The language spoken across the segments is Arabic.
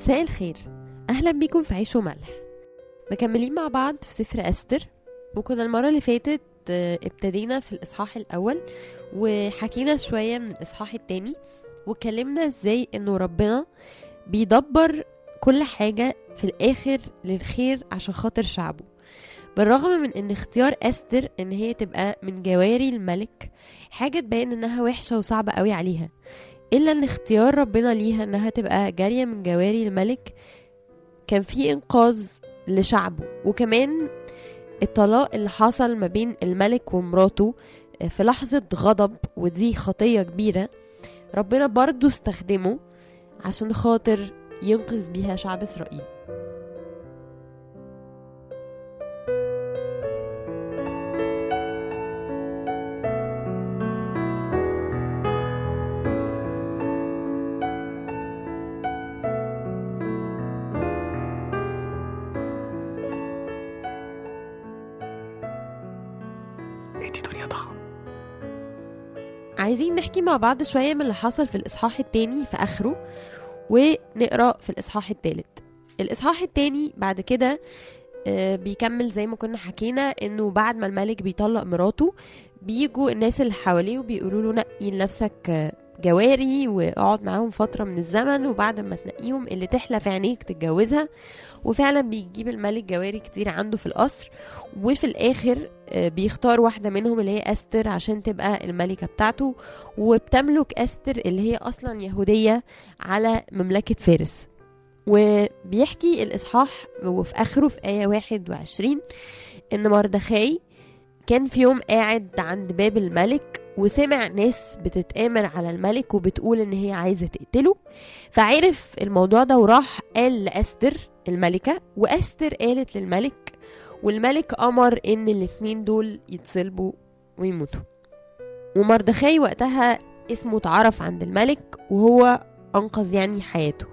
مساء الخير. أهلا بيكم في عيش وملح. مكملين مع بعض في سفر أستر وكنا المرة اللي فاتت آه، ابتدينا في الإصحاح الأول وحكينا شوية من الإصحاح التاني واتكلمنا إزاي إنه ربنا بيدبر كل حاجة في الآخر للخير عشان خاطر شعبه. بالرغم من إن اختيار أستر إن هي تبقى من جواري الملك حاجة تبين إنها وحشة وصعبة قوي عليها. إلا إن اختيار ربنا ليها إنها تبقى جارية من جواري الملك كان في إنقاذ لشعبه. وكمان الطلاق اللي حصل ما بين الملك ومراته في لحظة غضب ودي خطية كبيرة. ربنا برضو استخدمه عشان خاطر ينقذ بيها شعب إسرائيل. عايزين نحكي مع بعض شوية من اللي حصل في الإصحاح التاني في آخره ونقرأ في الإصحاح التالت. الإصحاح التاني بعد كده آه، بيكمل زي ما كنا حكينا إنه بعد ما الملك بيطلق مراته بيجوا الناس اللي حواليه وبيقولوا له نقي لنفسك جواري واقعد معاهم فترة من الزمن وبعد ما تنقيهم اللي تحلى في عينيك تتجوزها. وفعلا بيجيب الملك جواري كتير عنده في القصر. وفي الآخر آه، بيختار واحدة منهم اللي هي أستر عشان تبقى الملكة بتاعته. وبتملك أستر اللي هي أصلا يهودية على مملكة فارس. وبيحكي الإصحاح وفي آخره في آية 21 إن مردخاي كان في يوم قاعد عند باب الملك وسمع ناس بتتآمر على الملك وبتقول إن هي عايزة تقتله. فعرف الموضوع ده وراح قال لأستر الملكة وأستر قالت للملك والملك أمر إن الاتنين دول يتصلبوا ويموتوا. ومردخاي وقتها اسمه اتعرف عند الملك وهو أنقذ يعني حياته.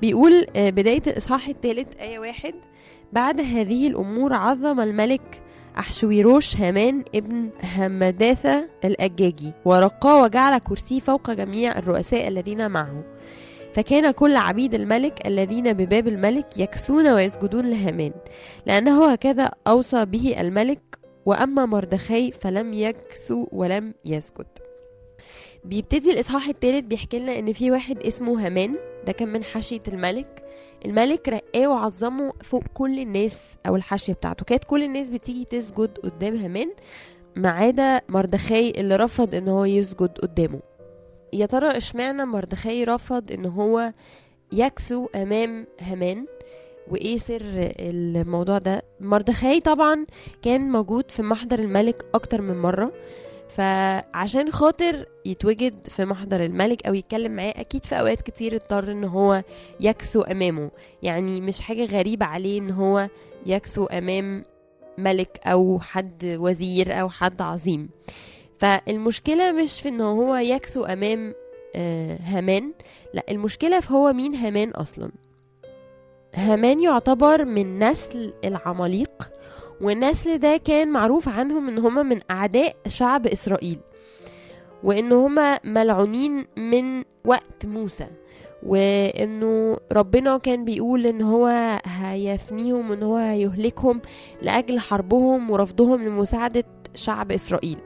بيقول آه، بداية الإصحاح الثالث آية واحد بعد هذه الأمور عظم الملك أحشويروش هامان ابن همداثة الأجاجي ورقاه وجعل كرسيه فوق جميع الرؤساء الذين معه. فكان كل عبيد الملك الذين بباب الملك يكسون ويسجدون لهامان. لأنه هكذا أوصى به الملك وأما مردخاي فلم يكسو ولم يسجد. بيبتدي الإصحاح الثالث بيحكي لنا إن في واحد اسمه هامان ده كان من حاشية الملك. الملك رقاه وعظمه فوق كل الناس أو الحاشية بتاعته. كانت كل الناس بتيجي تسجد قدام هامان ما عدا مردخاي اللي رفض إن هو يسجد قدامه. يا ترى اشمعنى مردخاي رفض إن هو يكسو أمام هامان؟ وإيه سر الموضوع ده؟ مردخاي طبعا كان موجود في محضر الملك أكتر من مرة. فعشان خاطر يتوجد في محضر الملك أو يتكلم معاه أكيد في أوقات كتير اضطر إن هو يكسو أمامه. يعني مش حاجة غريبة عليه إن هو يكسو أمام ملك أو حد وزير أو حد عظيم. فالمشكلة مش في إن هو يكسو أمام آه، هامان. لا المشكلة في هو مين هامان أصلا. هامان يعتبر من نسل العماليق والنسل ده كان معروف عنهم إن هما من أعداء شعب إسرائيل وإن هما ملعونين من وقت موسى وإنه ربنا كان بيقول إن هو هيفنيهم ان هو هيهلكهم لأجل حربهم ورفضهم لمساعدة شعب إسرائيل.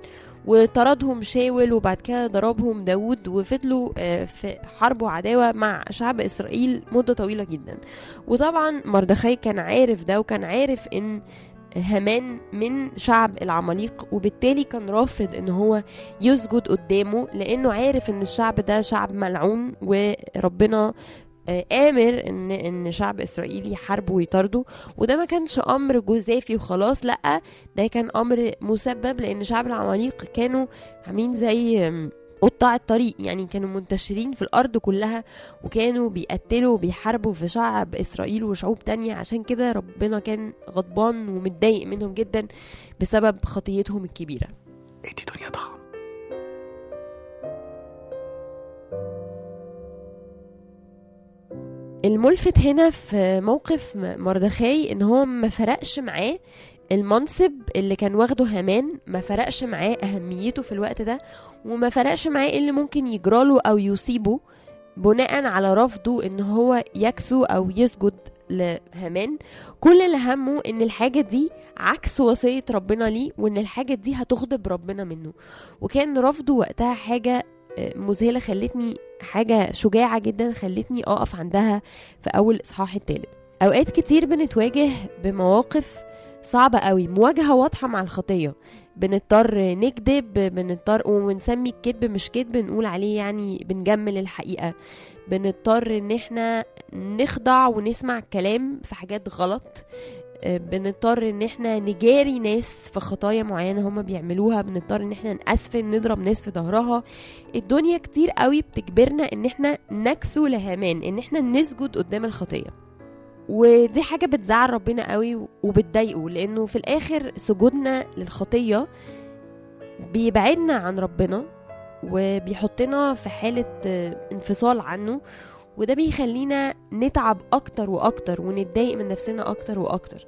وطردهم شاول وبعد كده ضربهم داود وفضلوا آه، في حرب وعداوة مع شعب إسرائيل مدة طويلة جدا. وطبعا مردخاي كان عارف ده وكان عارف إن هامان من شعب العماليق وبالتالي كان رافض إن هو يسجد قدامه لأنه عارف إن الشعب ده شعب ملعون وربنا آه، آمر إن إن شعب إسرائيل يحاربه ويطارده. وده ما كانش أمر جزافي وخلاص لأ ده كان أمر مسبب لأن شعب العماليق كانوا عاملين زي قطاع الطريق. يعني كانوا منتشرين في الأرض كلها وكانوا بيقتلوا وبيحاربوا في شعب إسرائيل وشعوب تانية. عشان كده ربنا كان غضبان ومتضايق منهم جدا بسبب خطيتهم الكبيرة. ادي دنيا ضخم الملفت هنا في موقف مردخاي إن هو ما فرقش معاه المنصب اللي كان واخده هامان ما فرقش معاه أهميته في الوقت ده وما فرقش معاه إيه اللي ممكن يجراله أو يصيبه بناء على رفضه إن هو يكسو أو يسجد لهامان. كل اللي همه إن الحاجة دي عكس وصية ربنا ليه وإن الحاجة دي هتغضب ربنا منه. وكان رفضه وقتها حاجة آه، مذهلة خلتني حاجة شجاعة جدا خلتني أقف عندها في أول إصحاح التالت. أوقات كتير بنتواجه بمواقف صعبة قوي. مواجهة واضحة مع الخطية. بنضطر نكذب بنضطر ونسمي الكذب مش كذب نقول عليه يعني بنجمل الحقيقة. بنضطر إن إحنا نخضع ونسمع كلام في حاجات غلط. بنضطر إن إحنا نجاري ناس في خطايا معينة هما بيعملوها. بنضطر إن إحنا نأسفن نضرب ناس في ظهرها. الدنيا كتير قوي بتجبرنا إن إحنا نكسو لهامان إن إحنا نسجد قدام الخطية. ودي حاجة بتزعل ربنا قوي وبتضايقه لأنه في الآخر سجودنا للخطية بيبعدنا عن ربنا وبيحطنا في حالة انفصال عنه وده بيخلينا نتعب أكتر وأكتر ونتضايق من نفسنا أكتر وأكتر.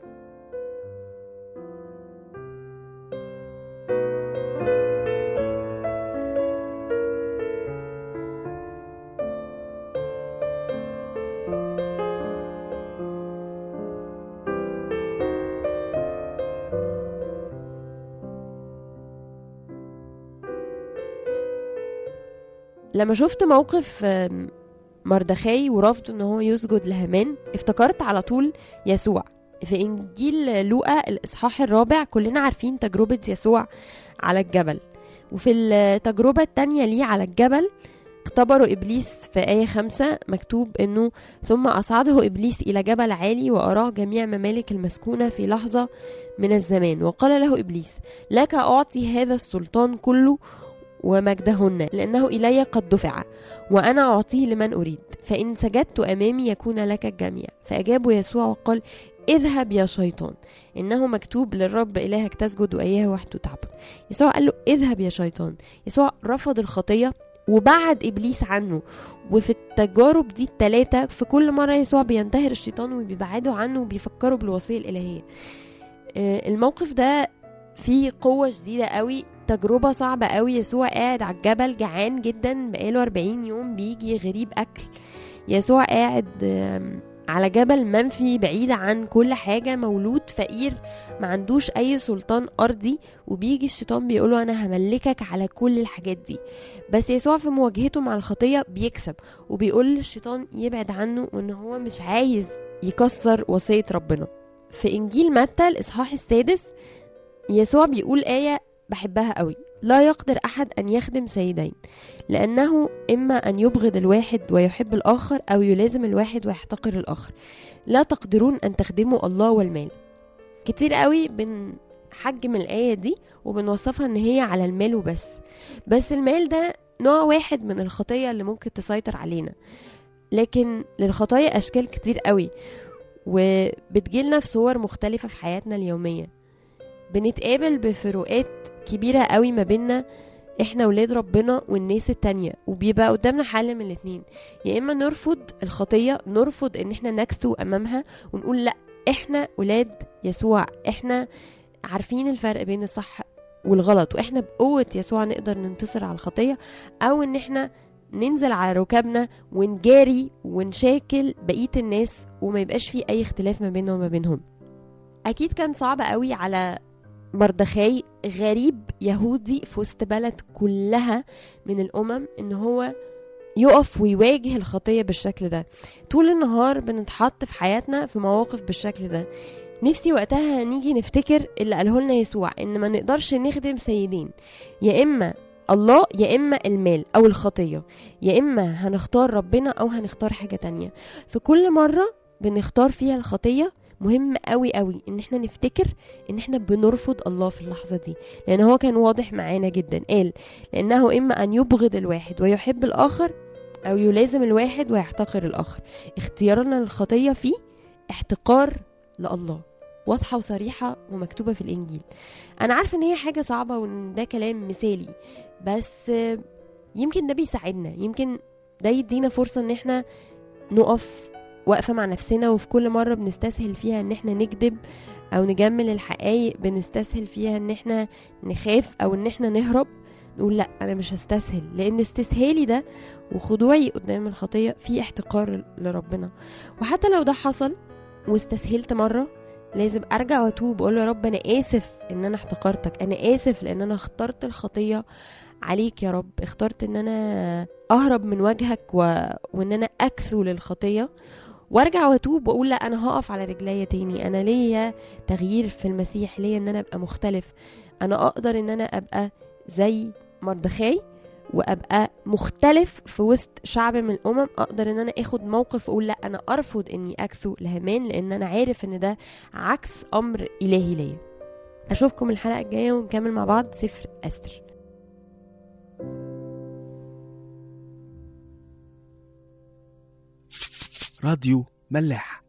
لما شفت موقف مردخاي ورفضه إن هو يسجد لهامان افتكرت على طول يسوع. في إنجيل لوقا الإصحاح الرابع كلنا عارفين تجربة يسوع على الجبل. وفي التجربة التانية ليه على الجبل اختبروا إبليس في آية خمسة مكتوب إنه ثم أصعده إبليس إلى جبل عالي وأراه جميع ممالك المسكونة في لحظة من الزمان. وقال له إبليس لك أعطي هذا السلطان كله ومجدهن لأنه إلي قد دفع وأنا أعطيه لمن أريد فإن سجدت أمامي يكون لك الجميع. فأجابه يسوع وقال اذهب يا شيطان إنه مكتوب للرب إلهك تسجد وإياه وحده تعبد. يسوع قال له اذهب يا شيطان. يسوع رفض الخطية وبعد إبليس عنه وفي التجارب دي التلاتة في كل مرة يسوع بينتهر الشيطان وبيبعده عنه وبيفكره بالوصية الإلهية. آه، الموقف ده فيه قوة شديدة قوي تجربة صعبة قوي. يسوع قاعد على الجبل جعان جدا بقاله 40 يوم بيجي غريب أكل. يسوع قاعد على جبل منفي بعيد عن كل حاجة مولود فقير ما عندوش أي سلطان أرضي. وبيجي الشيطان بيقوله أنا هملكك على كل الحاجات دي. بس يسوع في مواجهته مع الخطية بيكسب. وبيقول للشيطان يبعد عنه وإن هو مش عايز يكسر وصية ربنا. في إنجيل متى الإصحاح السادس يسوع بيقول آية بحبها قوي. لا يقدر أحد أن يخدم سيدين لأنه إما أن يبغض الواحد ويحب الآخر أو يلازم الواحد ويحتقر الآخر. لا تقدرون أن تخدموا الله والمال. كتير قوي بنحجم الآية دي وبنوصفها إن هي على المال وبس. بس المال ده نوع واحد من الخطية اللي ممكن تسيطر علينا. لكن للخطايا أشكال كتير قوي وبتجيلنا في صور مختلفة في حياتنا اليومية. بنتقابل بفروقات كبيرة قوي ما بيننا إحنا ولاد ربنا والناس التانية وبيبقى قدامنا حل من الاتنين. يا إما نرفض الخطية نرفض إن إحنا نكثو أمامها ونقول لأ إحنا ولاد يسوع إحنا عارفين الفرق بين الصح والغلط وإحنا بقوة يسوع نقدر ننتصر على الخطية أو إن إحنا ننزل على ركابنا ونجاري ونشاكل بقية الناس وما يبقاش في أي اختلاف ما بيننا وما بينهم. أكيد كان صعب قوي على مردخاي غريب يهودي في وسط بلد كلها من الأمم إن هو يقف ويواجه الخطية بالشكل ده. طول النهار بنتحط في حياتنا في مواقف بالشكل ده. نفسي وقتها نيجي نفتكر اللي قاله لنا يسوع إن ما نقدرش نخدم سيدين. يا إما الله يا إما المال أو الخطية. يا إما هنختار ربنا أو هنختار حاجة تانية. في كل مرة بنختار فيها الخطية مهم قوي قوي ان إحنا نفتكر ان إحنا بنرفض الله في اللحظة دي. لأن هو كان واضح معانا جدا. قال لأنه إما أن يبغض الواحد ويحب الآخر أو يلازم الواحد ويحتقر الآخر. اختيارنا للخطية فيه احتقار لله. واضحة وصريحة ومكتوبة في الإنجيل. أنا عارفة إن هي حاجة صعبة وإن ده كلام مثالي بس يمكن ده بيساعدنا. يمكن ده يدينا فرصة إن إحنا نقف واقفة مع نفسنا وفي كل مرة بنستسهل فيها إن إحنا نكذب أو نجمل الحقائق بنستسهل فيها إن إحنا نخاف أو إن إحنا نهرب نقول لأ أنا مش هستسهل. لأن استسهالي ده وخضوعي قدام الخطية في احتقار لربنا. وحتى لو ده حصل واستسهلت مرة لازم أرجع وأتوب وأقول يا رب أنا آسف إن أنا احتقرتك. أنا آسف لأن أنا اخترت الخطية عليك يا رب. اخترت إن أنا أهرب من وجهك و... وإن أنا أجثو للخطية. وارجع واتوب وأقول لا أنا هقف على رجليا تاني. أنا ليا تغيير في المسيح ليا إن أنا أبقى مختلف. أنا أقدر إن أنا أبقى زي مردخاي وأبقى مختلف في وسط شعب من الأمم. أقدر إن أنا آخد موقف وأقول لا أنا أرفض إني أجثو لهمان لأن أنا عارف إن ده عكس أمر إلهي ليا. أشوفكم الحلقة الجاية ونكمل مع بعض. سفر أستر. راديو ملاح.